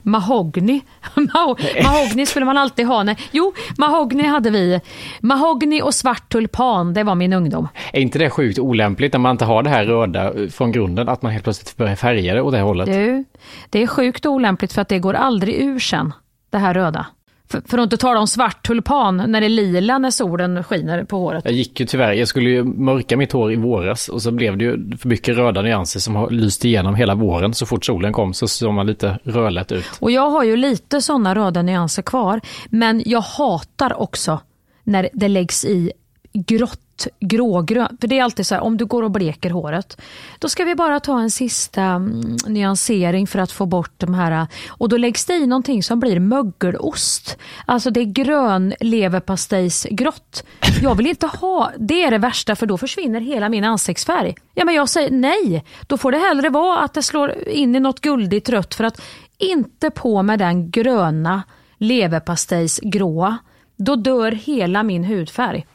mahogny? [LAUGHS] Maho- mahogny skulle man alltid ha. När, jo, mahogny hade vi. Mahogny och svart tulpan, det var min ungdom. är inte det sjukt olämpligt när man inte har det här röda från grunden, att man helt plötsligt börjar färga det åt det hållet? Du, det är sjukt olämpligt för att det går aldrig ur sen, det här röda. För, för att inte tala om svart tulpan när det är lila när solen skiner på håret. Jag gick ju tyvärr, jag skulle ju mörka mitt hår i våras och så blev det ju för mycket röda nyanser som har lyst igenom hela våren. Så fort solen kom så såg man lite rödlätt ut. Och jag har ju lite sådana röda nyanser kvar. Men jag hatar också när det läggs i grått, grågrönt. För det är alltid så här, om du går och bleker håret, då ska vi bara ta en sista mm, nyansering för att få bort de här. Äh, och då läggs det i någonting som blir mögelost. Alltså det är grön leverpastejsgrått. Jag vill inte ha, det är det värsta för då försvinner hela min ansiktsfärg. Ja men jag säger nej, då får det hellre vara att det slår in i något guldigt rött för att inte på med den gröna leverpastejsgråa. Då dör hela min hudfärg.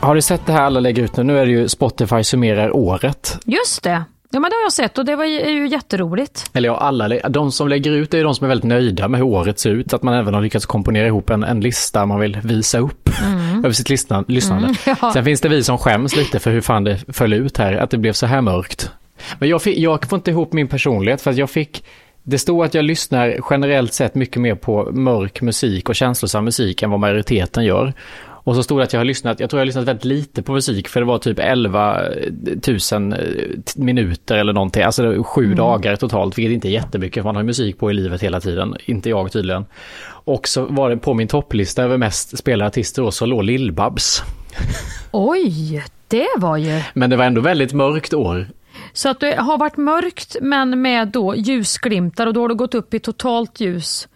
Har du sett det här alla lägger ut nu? Nu är det ju Spotify summerar året. Just det. Ja men det har jag sett och det var ju, är ju jätteroligt. Eller ja, alla, de som lägger ut det är de som är väldigt nöjda med hur året ser ut. Att man även har lyckats komponera ihop en, en lista man vill visa upp [LAUGHS] över sitt lyssna, lyssnande. Mm, [LAUGHS] ja. Sen finns det vi som skäms lite för hur fan det föll ut här, att det blev så här mörkt. Men jag, fick, jag får inte ihop min personlighet för att jag fick det stod att jag lyssnar generellt sett mycket mer på mörk musik och känslosam musik än vad majoriteten gör. Och så stod det att jag har lyssnat, jag tror jag har lyssnat väldigt lite på musik för det var typ 11 000 minuter eller någonting, alltså sju dagar totalt, vilket inte är jättemycket för man har musik på i livet hela tiden, inte jag tydligen. Och så var det på min topplista över mest spelade artister och så låg Lill-Babs. Oj, det var ju... Men det var ändå väldigt mörkt år. Så att det har varit mörkt men med då ljusglimtar och då har det gått upp i totalt ljus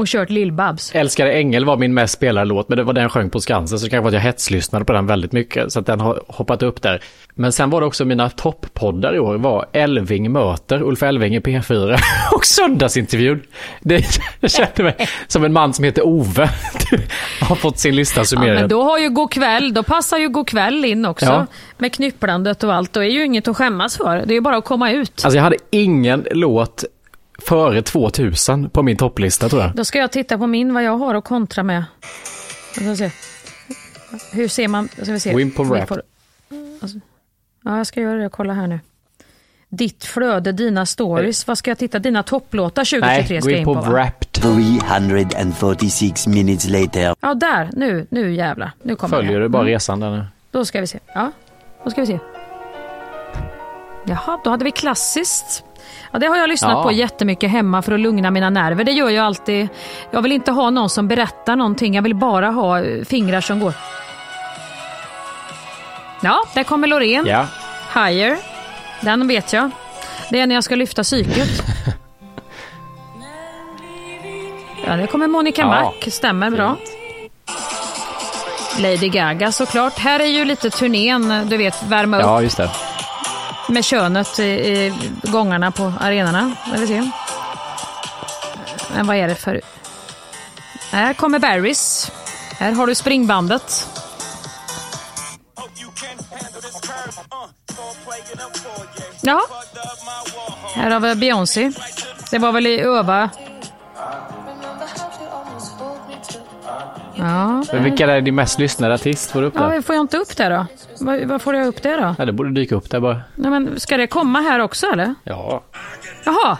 och kört Lill-Babs. Älskade Ängel var min mest spelade låt, men det var den jag sjöng på Skansen, så det kanske var att jag hetslyssnade på den väldigt mycket, så att den har hoppat upp där. Men sen var det också mina topppoddar i år, var Elving möter Ulf Elving i P4 [LAUGHS] och Söndagsintervjun. Det, jag [LAUGHS] kände mig som en man som heter Ove. [LAUGHS] har fått sin lista summerad. Ja, men då har ju God kväll, då passar ju God kväll in också. Ja. Med knypplandet och allt. Då är ju inget att skämmas för. Det är ju bara att komma ut. Alltså jag hade ingen låt före 2000 på min topplista tror jag. Då ska jag titta på min, vad jag har att kontra med. Jag ska se. Hur ser man? Ska vi se. Gå in på Vi rap. får- Alltså, ja, jag ska göra det. Kolla här nu. Ditt flöde, dina stories. Vad ska jag titta? Dina topplåtar 2023 Nej, gå ska jag in in på på. va? Wrapped. 346 minutes later. Ja, där. Nu, nu jävlar. Nu kommer Följer det. du bara Mm. resan där nu? Då ska vi se. Ja, då ska vi se. Jaha, då hade vi klassiskt. Ja, det har jag lyssnat Ja. på jättemycket hemma för att lugna mina nerver. Det gör jag alltid. Jag vill inte ha någon som berättar någonting. Jag vill bara ha eh, fingrar som går. Ja, där kommer Loreen. Ja. Higher. Den vet jag. Det är när jag ska lyfta psyket. [LAUGHS] Ja, det kommer Monica Ja. Mac. Stämmer bra. Lady Gaga såklart. Här är ju lite turnén, du vet, värma upp Ja, just det. Med könet i, i gångarna på arenorna. Vi se. Men vad är det för... Här kommer Barrys. Här har du springbandet. Ja. Här har vi Beyoncé. Det var väl i Öva. Ja, vilka är din mest lyssnade artist? Får du upp ja det? får jag inte upp det då? Vad, vad får jag upp det då? Ja, det borde dyka upp där bara. Nej, men ska det komma här också eller? Ja. Jaha.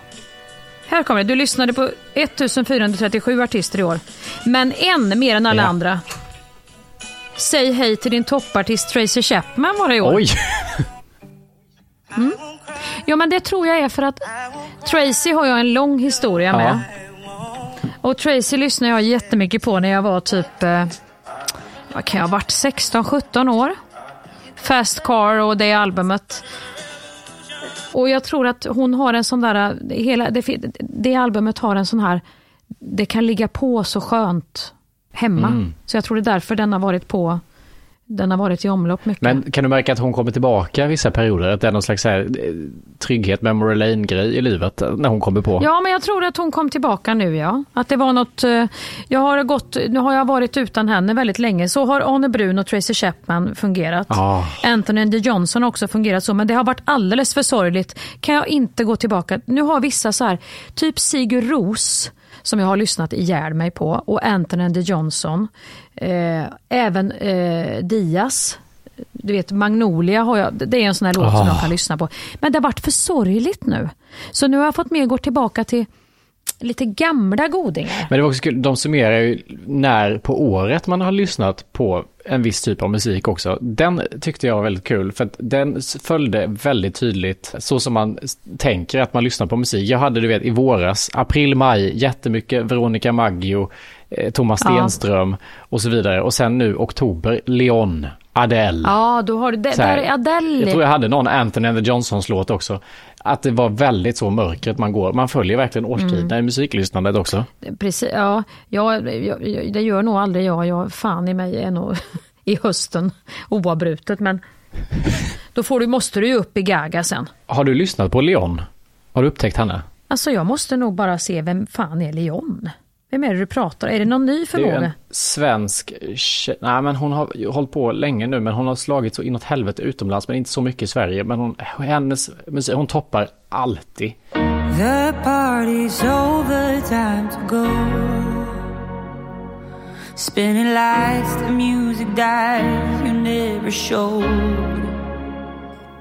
Här kommer det. Du lyssnade på 1437 artister i år. Men en mer än alla Ja. andra. Säg hej till din toppartist Tracy Chapman var det i år. Oj! Ja, men det tror jag är för att Tracy har jag en lång historia med. Och Tracy lyssnade jag jättemycket på när jag var typ, eh, vad kan jag ha varit, 16-17 år. Fast Car och det albumet. Och jag tror att hon har en sån där, hela, det, det albumet har en sån här, det kan ligga på så skönt hemma. Så jag tror det är därför den har varit på, den har varit i omlopp mycket. Men kan du märka att hon kommer tillbaka vissa perioder? Att det är någon slags här, eh, trygghet, memory lane-grej i livet eh, när hon kommer på? Ja, men jag tror att hon kom tillbaka nu, ja. Att det var något... eh, Jag har gått, nu har jag varit utan henne väldigt länge. Så har Arne Brun och Tracy Chapman fungerat. Ah. Anthony D. Johnson har också fungerat så, men det har varit alldeles för sorgligt. Kan jag inte gå tillbaka? Nu har vissa så här, typ Sigur Ros, som jag har lyssnat ihjäl mig på, och Anthony D. Johnson. Eh, även eh, Diaz. Du vet, Magnolia har jag, det är en sån här låt som Ah. jag kan lyssna på. Men det har varit för sorgligt nu. Så nu har jag fått mer gå tillbaka till lite gamla godingar. Men det var också kul, de summerar ju när på året man har lyssnat på en viss typ av musik också. Den tyckte jag var väldigt kul för att den följde väldigt tydligt så som man tänker att man lyssnar på musik. Jag hade du vet i våras, april, maj, jättemycket Veronica Maggio, eh, Thomas Ja. Stenström och så vidare. Och sen nu oktober, Leon, Adele. Ja, då har du, det, där är Adele. Jag tror jag hade någon Anthony and the Johnsons låt också. Att det var väldigt så mörkret man går. Man följer verkligen årstiderna i musiklyssnandet också. Precis, ja, jag, jag, det gör nog aldrig jag. jag. Fan i mig är nog [LAUGHS] i hösten oavbrutet. Men [LAUGHS] då får du, måste du ju upp i Gaga sen. Har du lyssnat på Leon? Har du upptäckt henne? Alltså jag måste nog bara se vem fan är Leon? Vem är det du pratar Är det någon ny Det är förmåga? en svensk tjej. Nej, men hon har hållit på länge nu, men hon har slagit så inåt helvete utomlands, men inte så mycket i Sverige. Men hon, hennes musik, hon toppar alltid. The party's over, time to go. Spinning lights, the music dies, you never showed.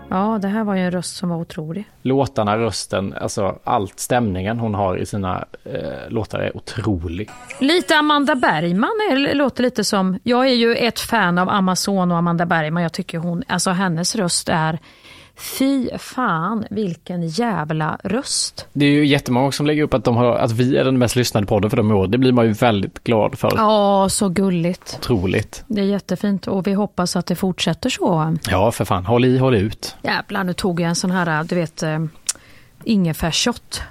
Ja, det här var ju en röst som var otrolig. Låtarna, rösten, alltså allt, stämningen hon har i sina eh, låtar är otrolig. Lite Amanda Bergman är, låter lite som, jag är ju ett fan av Amazon och Amanda Bergman. Jag tycker hon, alltså hennes röst är, fy fan vilken jävla röst. Det är ju jättemånga som lägger upp att, de har, att vi är den mest lyssnade podden för dem i år. Det blir man ju väldigt glad för. Ja, så gulligt. Otroligt. Det är jättefint och vi hoppas att det fortsätter så. Ja, för fan. Håll i, håll ut. Jävlar, nu tog jag en sån här, du vet, eh, ingefärsshot.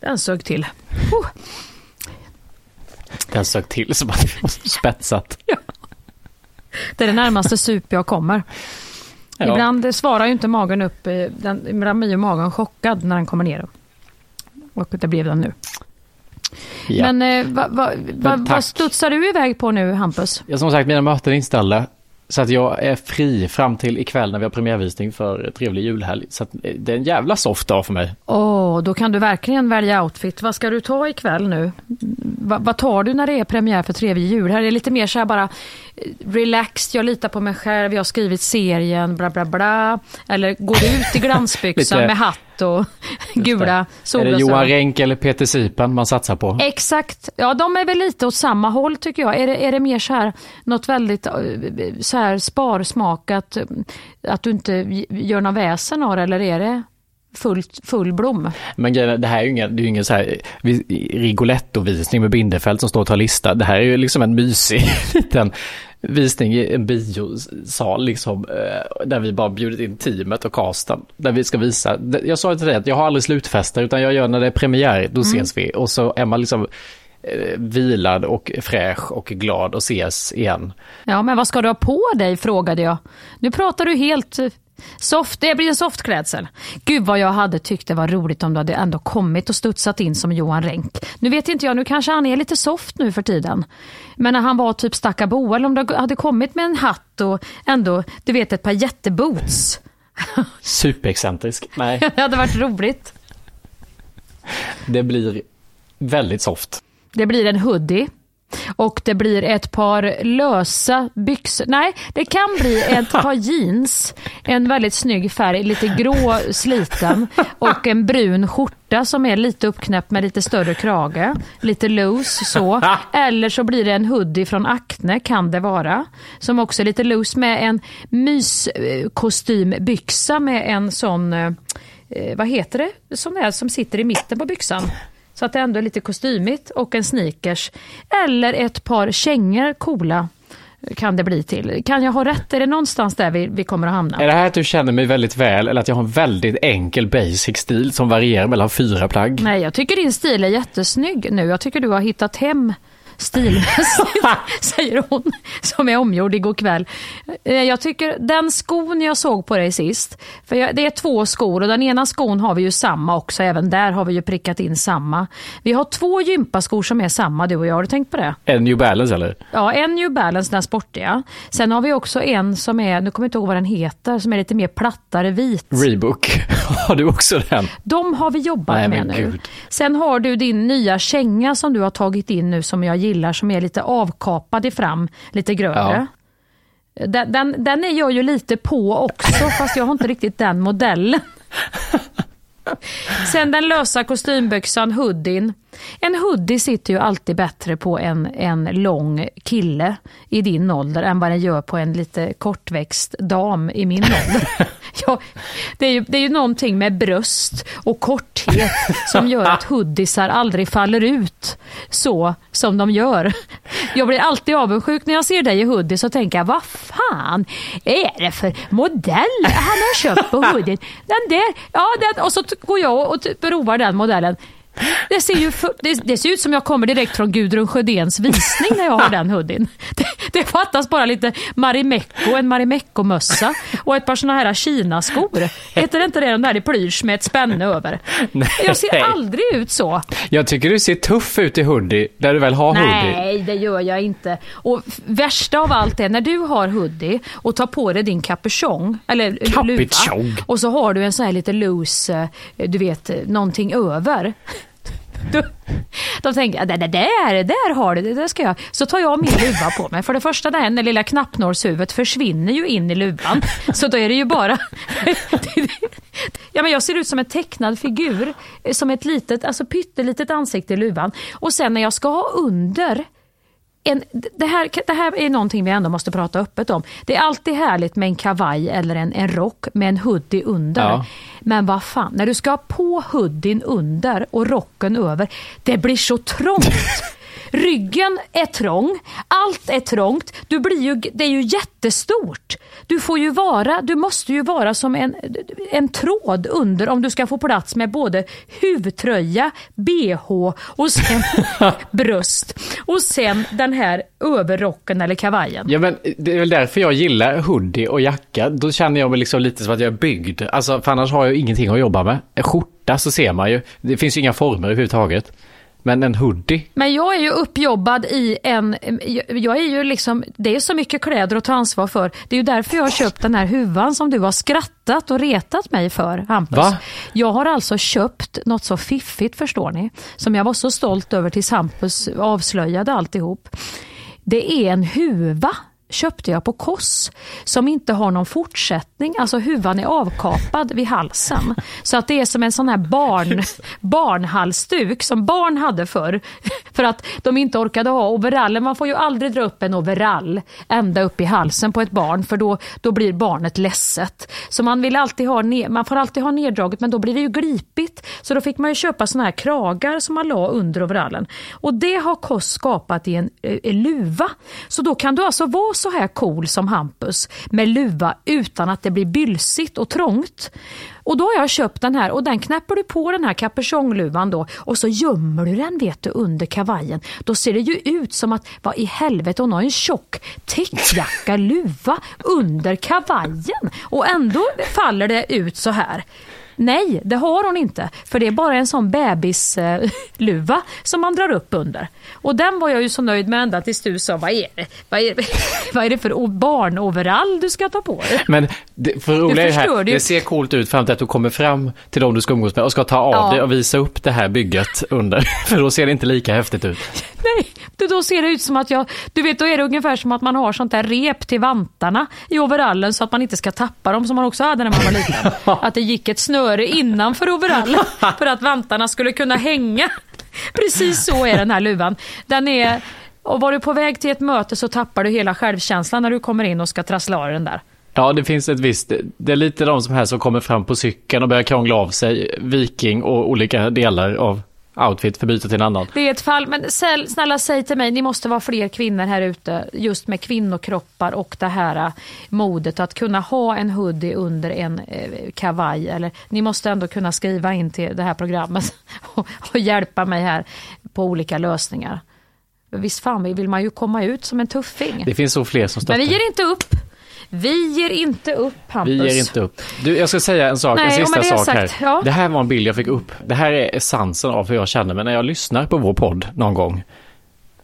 Den sög till. Huh. Den sög till som att det var spetsat. [LAUGHS] Det är det närmaste sup jag kommer. Ja. Ibland svarar ju inte magen upp, eh, den, ibland blir ju magen chockad när den kommer ner. Och det blev den nu. Ja. Men eh, va, va, va, vad studsar du iväg på nu Hampus? Ja, som sagt, mina möten är inställda. Så att jag är fri fram till ikväll när vi har premiärvisning för Trevlig julhelg. Så att eh, det är en jävla soft dag för mig. Åh, då kan du verkligen välja outfit. Vad ska du ta ikväll nu? Va, vad tar du när det är premiär för Trevlig jul? Här är det lite mer så här bara eh, relaxed, jag litar på mig själv, jag har skrivit serien, bla bla bla. Eller går du ut i [LAUGHS] glansbyxan Lite- med hatt och [LAUGHS] gula Är det solglasögon? Johan Renck eller Peter Sipen man satsar på? Exakt. Ja, de är väl lite åt samma håll tycker jag. Är det, är det mer så här, något väldigt eh, så här sparsmakat, eh, att du inte gör någon väsen av det, eller är det full, full blom? Men det här är ju ingen, det är ju ingen så här vi- Rigoletto-visning med Bindefeld som står och tar lista. Det här är ju liksom en mysig [LAUGHS] liten visning i en biosal liksom. eh, Där vi bara bjudit in teamet och casten. Där vi ska visa. Jag sa till dig att jag har aldrig slutfester utan jag gör när det är premiär, då ses vi. Och så är man liksom vilad och fräsch och glad och ses igen. Ja, men vad ska du ha på dig, frågade jag. Nu pratar du helt eh, soft. Det blir en softklädsel. Gud vad jag hade tyckt det var roligt om du hade ändå kommit och studsat in som Johan Renck. Nu vet inte jag, nu kanske han är lite soft nu för tiden. Men när han var typ Stackabo, eller om du hade kommit med en hatt och ändå, du vet, ett par jätteboots. [LAUGHS] Superexcentrisk. Nej, [LAUGHS] Det hade varit roligt. det blir väldigt soft. Det blir en hoodie. Och det blir ett par lösa byxor. Nej, det kan bli ett [LAUGHS] par jeans. En väldigt snygg färg, lite grå sliten. Och en brun skjorta som är lite uppknäppt med lite större krage. Lite loose så. [LAUGHS] Eller så blir det en hoodie från Acne, kan det vara. Som också är lite loose med en myskostymbyxa med en sån, eh, vad heter det, sån där som sitter i mitten på byxan. Så att det ändå är lite kostymigt och en sneakers. Eller ett par kängor coola kan det bli till. Kan jag ha rätt? Är det någonstans där vi, vi kommer att hamna? Är det här att du känner mig väldigt väl eller att jag har en väldigt enkel basic stil som varierar mellan fyra plagg? Nej, jag tycker din stil är jättesnygg nu. Jag tycker du har hittat hem stilmässigt, [LAUGHS] [LAUGHS] säger hon, som är omgjord igår kväll. Eh, Jag tycker den skon jag såg på dig sist, för jag, det är två skor och den ena skon har vi ju samma också, även där har vi ju prickat in samma. Vi har två gympaskor som är samma, du och jag, har du tänkt på det? En New Balance eller? Ja, en New Balance, den sportiga. Sen har vi också en som är, nu kommer jag inte ihåg vad den heter, som är lite mer plattare vit. Reebok. [LAUGHS] Har du också den? De har vi jobbat Nej, med nu. Sen har du din nya känga som du har tagit in nu som jag gillar, som är lite avkapad i fram, lite grövre. Den, den, den är jag ju lite på också, [LAUGHS] fast jag har inte riktigt den modellen. Sen den lösa kostymbyxan, hoodien. En hoodie sitter ju alltid bättre på en, en lång kille i din ålder än vad den gör på en lite kortväxt dam i min ålder. [LAUGHS] [LAUGHS] Ja, det, är ju, det är ju någonting med bröst och korthet som [LAUGHS] gör att hoodiesar aldrig faller ut så som de gör. Jag blir alltid avundsjuk när jag ser dig i hoodie så tänker jag, vad fan är det för modell han har köpt på [LAUGHS] hoodien? Den där, ja, den, och så går jag och provar den modellen. Det ser, ju det, det ser ut som jag kommer direkt från Gudrun Sjödéns visning när jag har den hoodien. Det, det fattas bara lite Marimekko, en Marimekko-mössa och ett par såna här Kina-skor. Heter det inte det, de där i plysch med ett spänne över? Jag ser aldrig ut så. Jag tycker du ser tuff ut i hoodie, där du väl har hoodie. Nej, det gör jag inte. Och värsta av allt är när du har hoodie och tar på dig din capuchon, eller Capuchon? luva, och så har du en sån här lite loose, eh, du vet, eh, någonting över. Då, tänker att det där, där har du det, det ska jag. Så tar jag min luva på mig. För det första, det här lilla knappnålshuvudet försvinner ju in i luvan. Så då är det ju bara... ja, men jag ser ut som en tecknad figur, eh, som ett litet, alltså pyttelitet ansikte i luvan. Och sen när jag ska ha under en, det, här, det här är någonting vi ändå måste prata öppet om. Det är alltid härligt med en kavaj eller en, en rock med en hoodie under. Ja. Men vad fan, när du ska ha på hoodien under och rocken över, det blir så trångt. [LAUGHS] Ryggen är trång, allt är trångt. Du blir ju, det är ju jättestort. Du får ju vara, du måste ju vara som en, en tråd under om du ska få plats med både huvtröja, bh och sen [LAUGHS] bröst. Och sen den här överrocken eller kavajen. Ja men det är väl därför jag gillar hoodie och jacka. Då känner jag mig liksom lite som att jag är byggd. Alltså för annars har jag ingenting att jobba med. En skjorta så ser man ju. Det finns ju inga former överhuvudtaget. Men en hoodie. Men jag är ju uppjobbad i en, jag är ju liksom, det är så mycket kläder att ta ansvar för. Det är ju därför jag har köpt den här huvan som du har skrattat och retat mig för, Hampus. Va? Jag har alltså köpt något så fiffigt förstår ni, som jag var så stolt över tills Hampus avslöjade alltihop. Det är en huva köpte jag på Koss som inte har någon fortsättning. Alltså huvan är avkapad vid halsen. Så att det är som en sån här barn, barnhalsduk som barn hade förr. För att de inte orkade ha overallen. Man får ju aldrig dra upp en overall ända upp i halsen på ett barn för då, då blir barnet ledset. Så man, vill alltid ha ner, man får alltid ha neddraget men då blir det ju glipigt. Så då fick man ju köpa såna här kragar som man la under overallen. Och det har Koss skapat i en, en eh, luva. Så då kan du alltså vara så här cool som Hampus med luva utan att det blir bylsigt och trångt. Och då har jag köpt den här och den knäpper du på den här kapuschongluvan då och så gömmer du den vet du under kavajen. Då ser det ju ut som att, vad i helvete, hon har en tjock täckjacka luva under kavajen och ändå faller det ut så här. Nej, det har hon inte. För det är bara en sån bebisluva [LAUGHS] som man drar upp under. Och den var jag ju så nöjd med ända tills du sa, vad är det, vad är det, [LAUGHS] vad är det för barnoverall du ska ta på dig? Men det, för roliga är här, det ser coolt ut fram till att du kommer fram till de du ska umgås med och ska ta av ja. dig och visa upp det här bygget under. [LAUGHS] För då ser det inte lika häftigt ut. Nej, då ser det ut som att jag, du vet då är det ungefär som att man har sånt där rep till vantarna i overallen så att man inte ska tappa dem som man också hade när man var liten. Att det gick ett snöre innanför overallen [LAUGHS] för att vantarna skulle kunna hänga. Precis så är den här luvan. Den är, och var du på väg till ett möte så tappar du hela självkänslan när du kommer in och ska trassla av den där. Ja, det finns ett visst, det är lite de som här som kommer fram på cykeln och börjar krångla av sig viking och olika delar av outfit för byta till en annan. Det är ett fall, men snälla säg till mig, ni måste vara fler kvinnor här ute just med kvinnokroppar och det här äh, modet att kunna ha en hoodie under en eh, kavaj. Eller, ni måste ändå kunna skriva in till det här programmet [LAUGHS] och, och hjälpa mig här på olika lösningar. Visst fan vill man ju komma ut som en tuffing. Det finns så fler som stöttar. Men vi ger inte upp. Vi ger inte upp Hampus. Vi ger inte upp. Du, jag ska säga en sak, Nej, en sista sak sagt, här. Ja. Det här var en bild jag fick upp. Det här är essensen av hur jag känner mig när jag lyssnar på vår podd någon gång.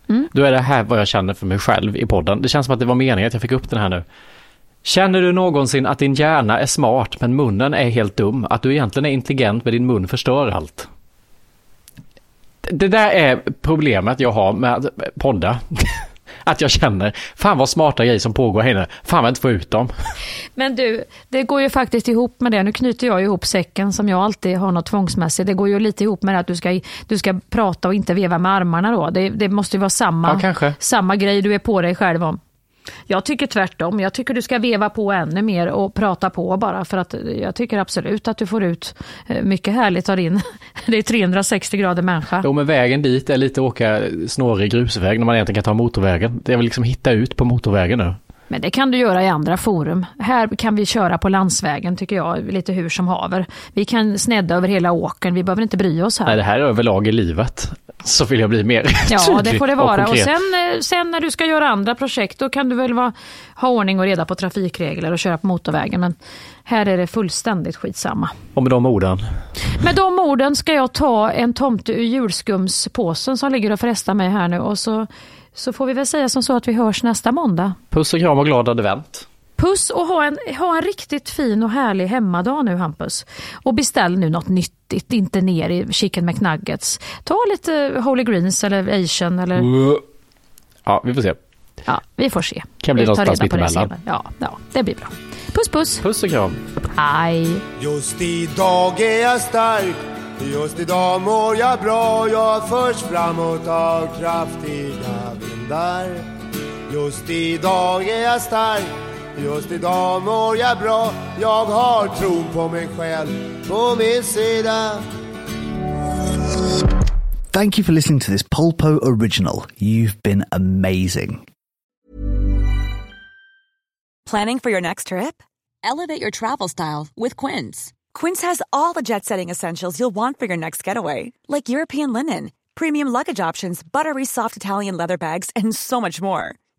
Mm. Då är det här vad jag känner för mig själv i podden. Det känns som att det var meningen att jag fick upp den här nu. Känner du någonsin att din hjärna är smart men munnen är helt dum? Att du egentligen är intelligent men din mun förstör allt? Det där är problemet jag har med att podda. [LAUGHS] Att jag känner, fan vad smarta grejer som pågår här inne. Fan vad jag inte får ut dem. [LAUGHS] Men du, det går ju faktiskt ihop med det. Nu knyter jag ihop säcken som jag alltid har något tvångsmässigt. Det går ju lite ihop med det att du ska, du ska prata och inte veva med armarna då. Det, det måste ju vara samma, ja, samma grej du är på dig själv om. Jag tycker tvärtom. Jag tycker du ska veva på ännu mer och prata på bara för att jag tycker absolut att du får ut eh, mycket härligt av din, [LAUGHS] det är 360 grader människa. Jo men vägen dit är lite åka snårig grusväg när man egentligen kan ta motorvägen. Det är väl liksom hitta ut på motorvägen nu. Men det kan du göra i andra forum. Här kan vi köra på landsvägen tycker jag, lite hur som haver. Vi kan snedda över hela åkern, vi behöver inte bry oss här. Nej, det här är överlag i livet. Så vill jag bli mer [LAUGHS] Ja, det får det vara. Och, och sen, eh, sen, när du ska göra andra projekt, då kan du väl vara, ha ordning och reda på trafikregler och köra på motorvägen. Men här är det fullständigt skitsamma. Och med de orden? Med de orden ska jag ta en tomte ur julskumspåsen som ligger och frestar mig här nu och så så får vi väl säga som så att vi hörs nästa måndag. Puss och kram och glad advent. Puss och ha en, ha en riktigt fin och härlig hemmadag nu Hampus. Och beställ nu något nyttigt, inte ner i chicken McNuggets. Ta lite Holy Greens eller Asian eller... Ja, vi får se. Ja, vi får se. Kan bli någonstans mittemellan. Ja, ja, det blir bra. Puss puss! Puss och kram! Hej! Just idag är jag stark Just idag mår jag bra, jag förs framåt av kraftiga vindar. Just idag är jag stark, just idag mår jag bra. Jag har tron på mig själv på min sida. Thank you for listening to this Polpo original. You've been amazing. Planning for your next trip? Elevate your travel style with Quince. Quince has all the jet setting essentials you'll want for your next getaway, like European linen, premium luggage options, buttery soft Italian leather bags, and so much more.